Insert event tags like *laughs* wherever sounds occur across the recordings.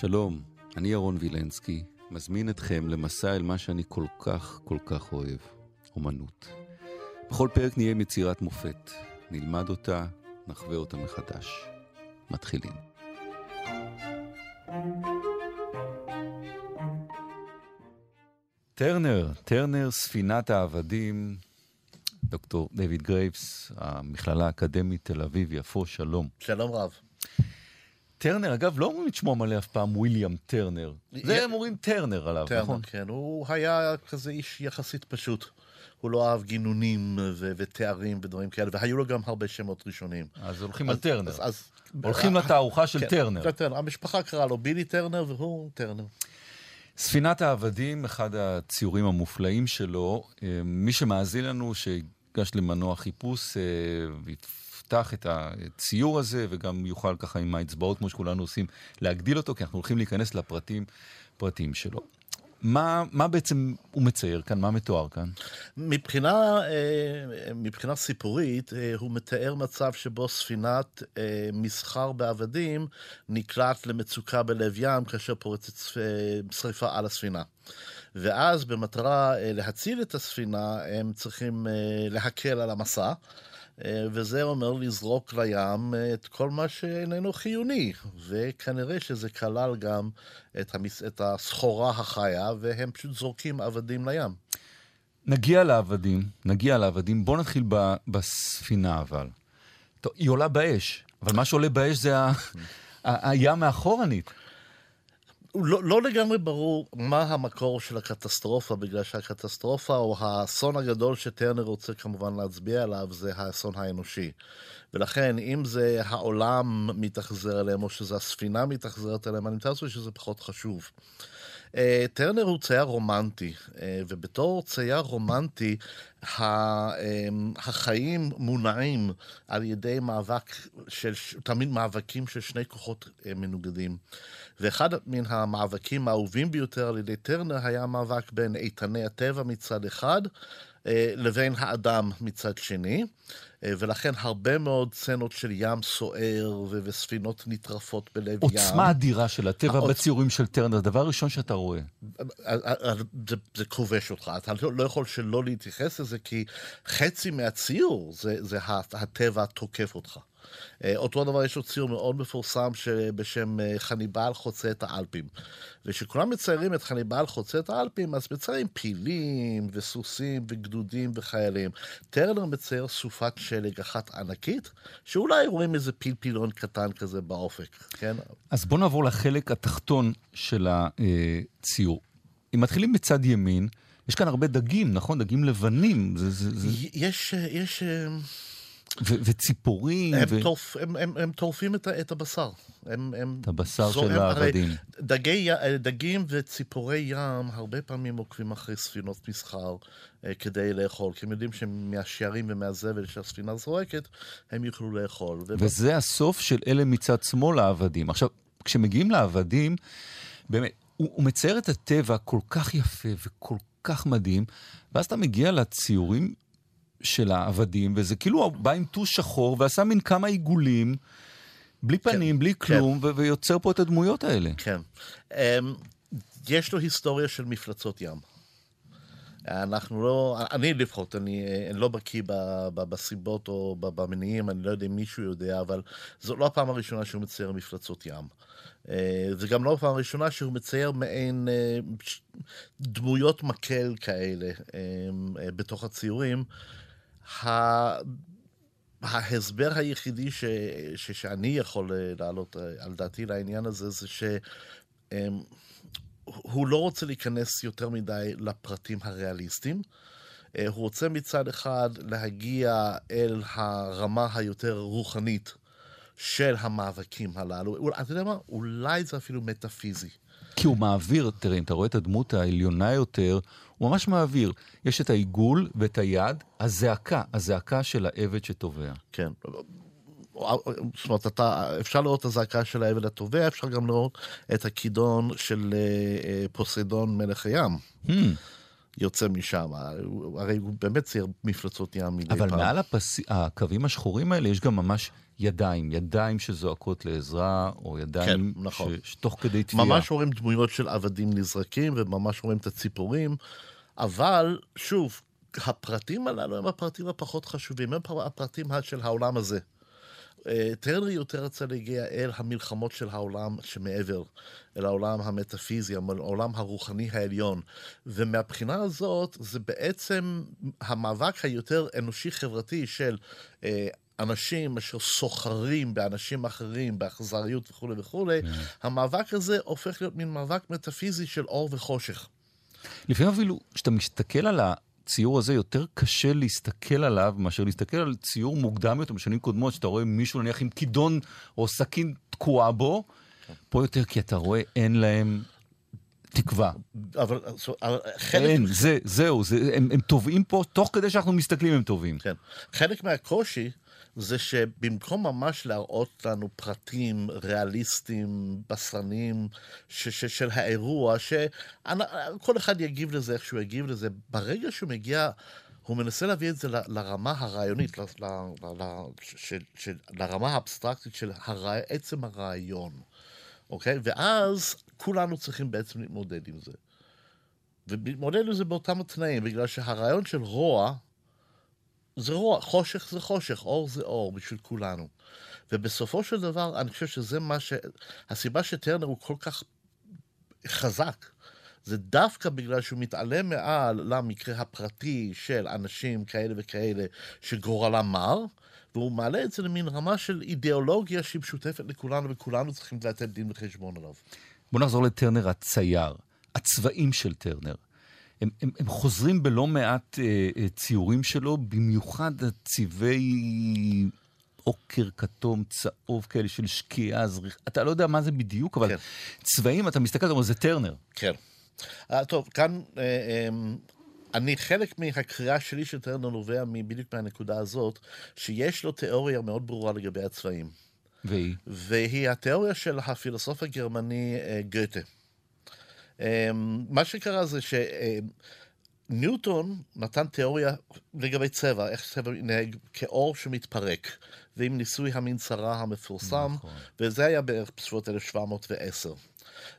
שלום, אני ירון וילנסקי, מזמין אתכם למסע אל מה שאני כל כך כל כך אוהב, אומנות. בכל פרק נהיה עם יצירת מופת, נלמד אותה, נחווה אותה מחדש. מתחילים. טרנר, טרנר, ספינת העבדים, דוקטור דויד גרייבס, המכללה האקדמית תל אביב-יפו, שלום. שלום רב. טרנר, אגב, לא אומרים את שמו המלא אף פעם וויליאם טרנר. זה הם אומרים טרנר עליו, טרנר, נכון? כן, הוא היה כזה איש יחסית פשוט. הוא לא אהב גינונים ו- ותארים ודברים כאלה, והיו לו גם הרבה שמות ראשונים. אז הולכים על טרנר. אז, אז, הולכים לתערוכה של כן, טרנר. טרנר. המשפחה קראה לו בילי טרנר והוא טרנר. ספינת העבדים, אחד הציורים המופלאים שלו. אה, מי שמאזין לנו, שיגש למנוע חיפוש ויפתח את הציור הזה, וגם יוכל ככה עם האצבעות, כמו שכולנו עושים, להגדיל אותו, כי אנחנו הולכים להיכנס לפרטים פרטים שלו. מה, מה בעצם הוא מצייר כאן? מה מתואר כאן? מבחינה, אה, מבחינה סיפורית, אה, הוא מתאר מצב שבו ספינת אה, מסחר בעבדים נקלט למצוקה בלב ים כאשר פורצת שריפה על הספינה. ואז במטרה להציל את הספינה, הם צריכים להקל על המסע. וזה אומר לזרוק לים את כל מה שאיננו חיוני, וכנראה שזה כלל גם את, המס... את הסחורה החיה, והם פשוט זורקים עבדים לים. נגיע לעבדים, נגיע לעבדים. בואו נתחיל ב... בספינה אבל. טוב, היא עולה באש, אבל מה שעולה באש זה ה... *laughs* הים מאחורנית. לא, לא לגמרי ברור מה המקור של הקטסטרופה, בגלל שהקטסטרופה או האסון הגדול שטרנר רוצה כמובן להצביע עליו זה האסון האנושי. ולכן, אם זה העולם מתאכזר אליהם, או שזה הספינה מתאכזרת אליהם, אני מתאר לעצמי שזה פחות חשוב. אה, טרנר הוא צייר רומנטי, אה, ובתור צייר רומנטי, אה, החיים מונעים על ידי מאבק של, תמיד מאבקים של שני כוחות מנוגדים. ואחד מן המאבקים האהובים ביותר על ידי טרנר היה המאבק בין איתני הטבע מצד אחד, לבין האדם מצד שני. ולכן הרבה מאוד סצנות של ים סוער ו- וספינות נטרפות בלב עוצמה ים. עוצמה אדירה של הטבע העוצ... בציורים של טרנר, הדבר הראשון שאתה רואה. זה, זה כובש אותך, אתה לא, לא יכול שלא להתייחס לזה, כי חצי מהציור זה, זה הטבע תוקף אותך. אה, אותו דבר יש לו ציור מאוד מפורסם בשם אה, חניבל חוצה את האלפים. וכשכולם מציירים את חניבל חוצה את האלפים, אז מציירים פילים וסוסים וגדודים וחיילים. טרנר מצייר סופת שלג אחת ענקית, שאולי רואים איזה פלפילון קטן כזה באופק, כן? אז בואו נעבור לחלק התחתון של הציור. אם מתחילים בצד ימין, יש כאן הרבה דגים, נכון? דגים לבנים. זה, זה, זה... יש, יש... ו- וציפורים. הם, ו... טורפ, הם, הם, הם טורפים את, את הבשר. הם, הם את הבשר של העבדים. דגי, דגים וציפורי ים הרבה פעמים עוקבים אחרי ספינות מסחר אה, כדי לאכול, כי הם יודעים שמהשערים ומהזבל שהספינה זורקת, הם יוכלו לאכול. וזה וב... הסוף של אלה מצד שמאל העבדים. עכשיו, כשמגיעים לעבדים, באמת, הוא, הוא מצייר את הטבע כל כך יפה וכל כך מדהים, ואז אתה מגיע לציורים של העבדים, וזה כאילו הוא בא עם טוש שחור ועשה מין כמה עיגולים, בלי כן, פנים, כן, בלי כלום, כן. ו- ויוצר פה את הדמויות האלה. כן. Um, יש לו היסטוריה של מפלצות ים. אנחנו לא, אני לפחות, אני, אני לא בקיא בסיבות או במניעים, אני לא יודע אם מישהו יודע, אבל זו לא הפעם הראשונה שהוא מצייר מפלצות ים. אה, זה גם לא הפעם הראשונה שהוא מצייר מעין אה, דמויות מקל כאלה אה, בתוך הציורים. ההסבר היחידי ש, ש, שאני יכול אה, להעלות אה, על דעתי לעניין הזה, זה שהוא אמ, לא רוצה להיכנס יותר מדי לפרטים הריאליסטיים. אה, הוא רוצה מצד אחד להגיע אל הרמה היותר רוחנית של המאבקים הללו. אתה יודע מה? אולי זה אפילו מטאפיזי. כי הוא מעביר, תראה, אם אתה רואה את הדמות העליונה יותר, הוא ממש מעביר. יש את העיגול ואת היד, הזעקה, הזעקה של העבד שטובע. כן. זאת אומרת, אתה, אפשר לראות את הזעקה של העבד הטובע, אפשר גם לראות את הכידון של אה, אה, פוסיידון מלך הים. Hmm. יוצא משם. הרי הוא באמת צייר מפלצות ים מדי אבל פעם. מעל הפס... הקווים השחורים האלה יש גם ממש ידיים, ידיים שזועקות לעזרה, או ידיים כן, נכון. ש... שתוך כדי תביעה. ממש רואים דמויות של עבדים נזרקים, וממש רואים את הציפורים, אבל שוב, הפרטים הללו הם הפרטים הפחות חשובים, הם הפרטים של העולם הזה. אה, טרנר יותר רצה להגיע אל המלחמות של העולם שמעבר, אל העולם המטאפיזי, העולם הרוחני העליון. ומהבחינה הזאת, זה בעצם המאבק היותר אנושי-חברתי של אה, אנשים אשר סוחרים באנשים אחרים, באכזריות וכולי וכולי, כן. המאבק הזה הופך להיות מין מאבק מטאפיזי של אור וחושך. לפעמים אפילו, כשאתה מסתכל על הציור הזה, יותר קשה להסתכל עליו מאשר להסתכל על ציור מוקדם יותר בשנים קודמות, שאתה רואה מישהו נניח עם כידון או סכין תקועה בו. פה יותר כי אתה רואה אין להם תקווה. אבל חלק... אין, זה, זהו, זה, הם, הם טובים פה, תוך כדי שאנחנו מסתכלים הם טובים. כן. חלק מהקושי זה שבמקום ממש להראות לנו פרטים ריאליסטיים, בשרניים, ש- ש- של האירוע, שכל אחד יגיב לזה איך שהוא יגיב לזה, ברגע שהוא מגיע... הוא מנסה להביא את זה ל- לרמה הרעיונית, ל- ל- ל- של, לרמה האבסטרקטית של הר... עצם הרעיון, אוקיי? ואז כולנו צריכים בעצם להתמודד עם זה. ולהתמודד עם זה באותם התנאים, בגלל שהרעיון של רוע, זה רוע, חושך זה חושך, אור זה אור בשביל כולנו. ובסופו של דבר, אני חושב שזה מה ש... הסיבה שטרנר הוא כל כך חזק, זה דווקא בגלל שהוא מתעלם מעל למקרה הפרטי של אנשים כאלה וכאלה שגורלם מר, והוא מעלה את זה למין רמה של אידיאולוגיה שהיא משותפת לכולנו, וכולנו צריכים לתת דין וחשבון עליו. בוא נחזור לטרנר הצייר. הצבעים של טרנר. הם, הם, הם חוזרים בלא מעט אה, אה, ציורים שלו, במיוחד הצבעי עוקר, כתום, צהוב כאלה של שקיעה, זריח, אתה לא יודע מה זה בדיוק, אבל כן. צבעים, אתה מסתכל, אתה אומר, זה טרנר. כן. Uh, טוב, כאן uh, um, אני, חלק מהקריאה שלי של טרנר נובע בדיוק מהנקודה הזאת, שיש לו תיאוריה מאוד ברורה לגבי הצבעים. והיא? והיא התיאוריה של הפילוסוף הגרמני uh. אמ, מה שקרה זה שניוטון נתן תיאוריה לגבי צבע, איך צבע מתנהג כאור שמתפרק, ועם ניסוי המנצרה המפורסם, נכון. וזה היה בערך בסביבות 1710.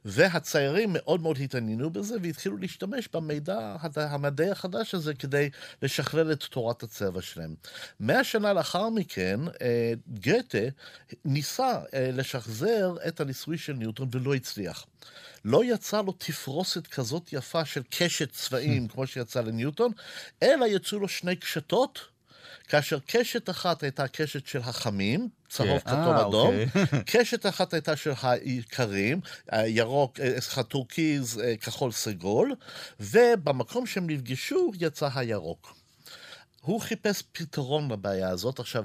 והציירים מאוד מאוד התעניינו בזה והתחילו להשתמש במידע המדעי החדש הזה כדי לשכלל את תורת הצבע שלהם. מאה שנה לאחר מכן, אה, גתה ניסה אה, לשחזר את הניסוי של ניוטון ולא הצליח. לא יצא לו תפרוסת כזאת יפה של קשת צבעים *laughs* כמו שיצא לניוטון, אלא יצאו לו שני קשתות. כאשר קשת אחת הייתה קשת של החמים, צהוב, כן. כתום, אה, אדום, אוקיי. *laughs* קשת אחת הייתה של הקרים, ירוק, אה, טורקיז, אה, כחול, סגול, ובמקום שהם נפגשו יצא הירוק. הוא חיפש פתרון לבעיה הזאת. עכשיו,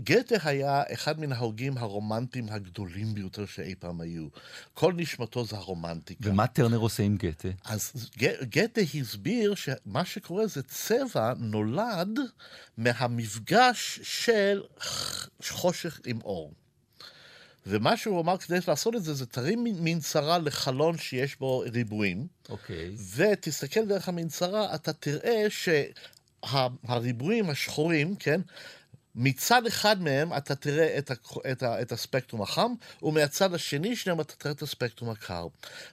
גתה היה אחד מן ההוגים הרומנטיים הגדולים ביותר שאי פעם היו. כל נשמתו זה הרומנטיקה. ומה טרנר עושה עם גתה? אז גתה הסביר שמה שקורה זה צבע נולד מהמפגש של חושך עם אור. ומה שהוא אמר כדי לעשות את זה, זה תרים מנצרה לחלון שיש בו ריבועים. אוקיי. Okay. ותסתכל דרך המנצרה, אתה תראה שהריבועים השחורים, כן, מצד אחד מהם אתה תראה את, ה, את, ה, את הספקטרום החם, ומהצד השני שלהם אתה תראה את הספקטרום הקר.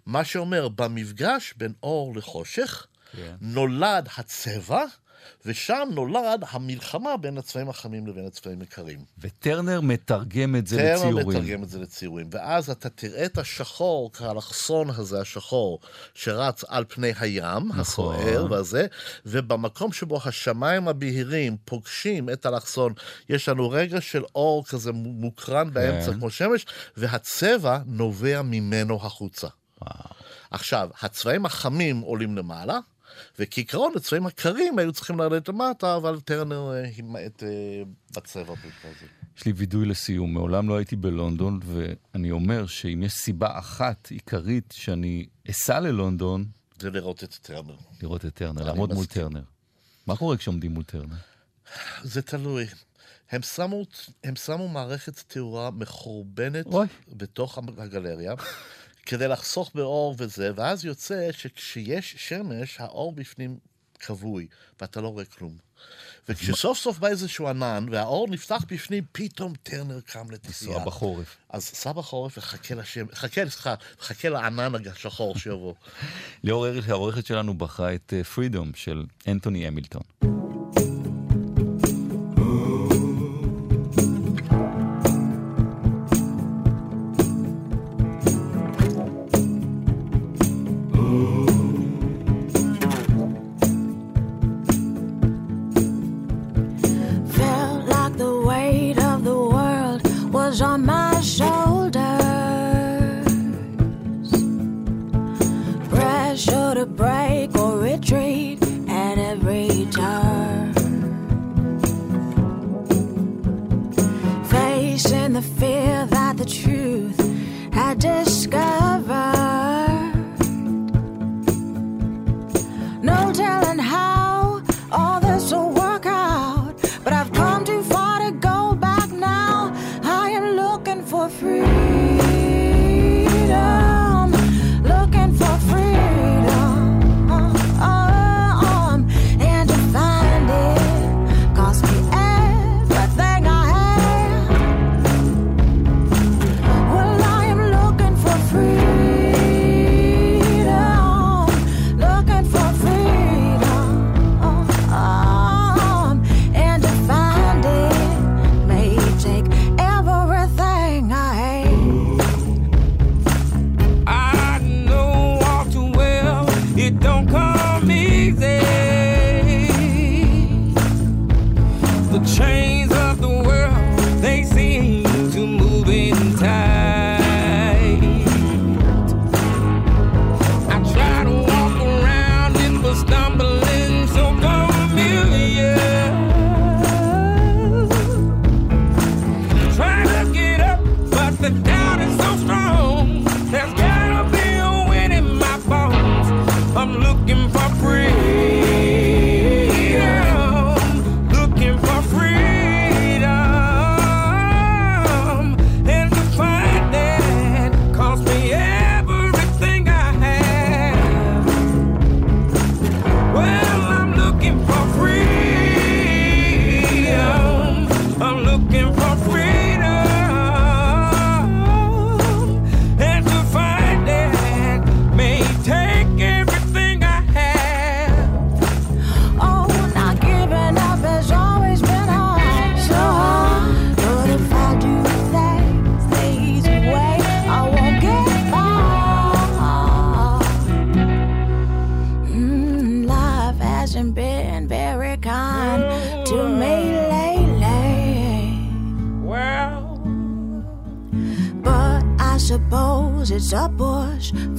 מה שאומר, במפגש בין אור לחושך, yeah. כן. נולד הצבע, ושם נולד המלחמה בין הצבעים החמים לבין הצבעים הקרים. וטרנר מתרגם את זה טרנר לציורים. טרנר מתרגם את זה לציורים. ואז אתה תראה את השחור, האלכסון הזה, השחור, שרץ על פני הים, נכון. הסוער והזה, ובמקום שבו השמיים הבהירים פוגשים את האלכסון, יש לנו רגע של אור כזה מוקרן באמצע כן. כמו שמש, והצבע נובע ממנו החוצה. וואו. עכשיו, הצבעים החמים עולים למעלה, וכעיקרון הצבעים הקרים היו צריכים לרדת למטה, אבל טרנר הימעט אה, בצבע הזה. יש לי וידוי לסיום, מעולם לא הייתי בלונדון, ואני אומר שאם יש סיבה אחת עיקרית שאני אסע ללונדון... זה לראות את טרנר. לראות את טרנר, לעמוד מול טרנר. מה קורה כשעומדים מול טרנר? זה תלוי. הם שמו, הם שמו מערכת תאורה מחורבנת בתוך הגלריה. כדי לחסוך באור וזה, ואז יוצא שכשיש שמש, האור בפנים כבוי, ואתה לא רואה כלום. וכשסוף סוף בא איזשהו ענן, והאור נפתח בפנים, פתאום טרנר קם לתסיעה. לנסוע בחורף. אז סע בחורף וחכה לשם, חכה, סליחה, חכה לענן השחור שיבוא. *laughs* ליאור אריך, העורכת שלנו, בחרה את פרידום אה, של אנטוני המילטון. a breath.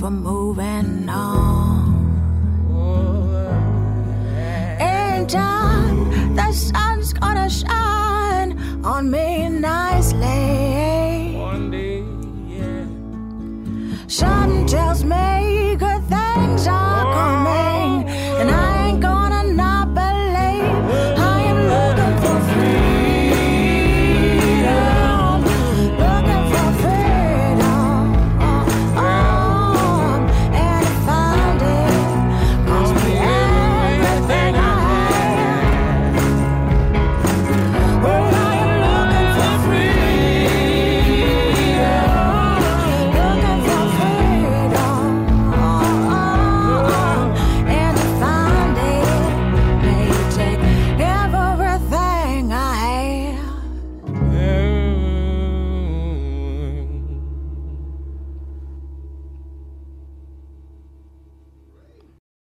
from moving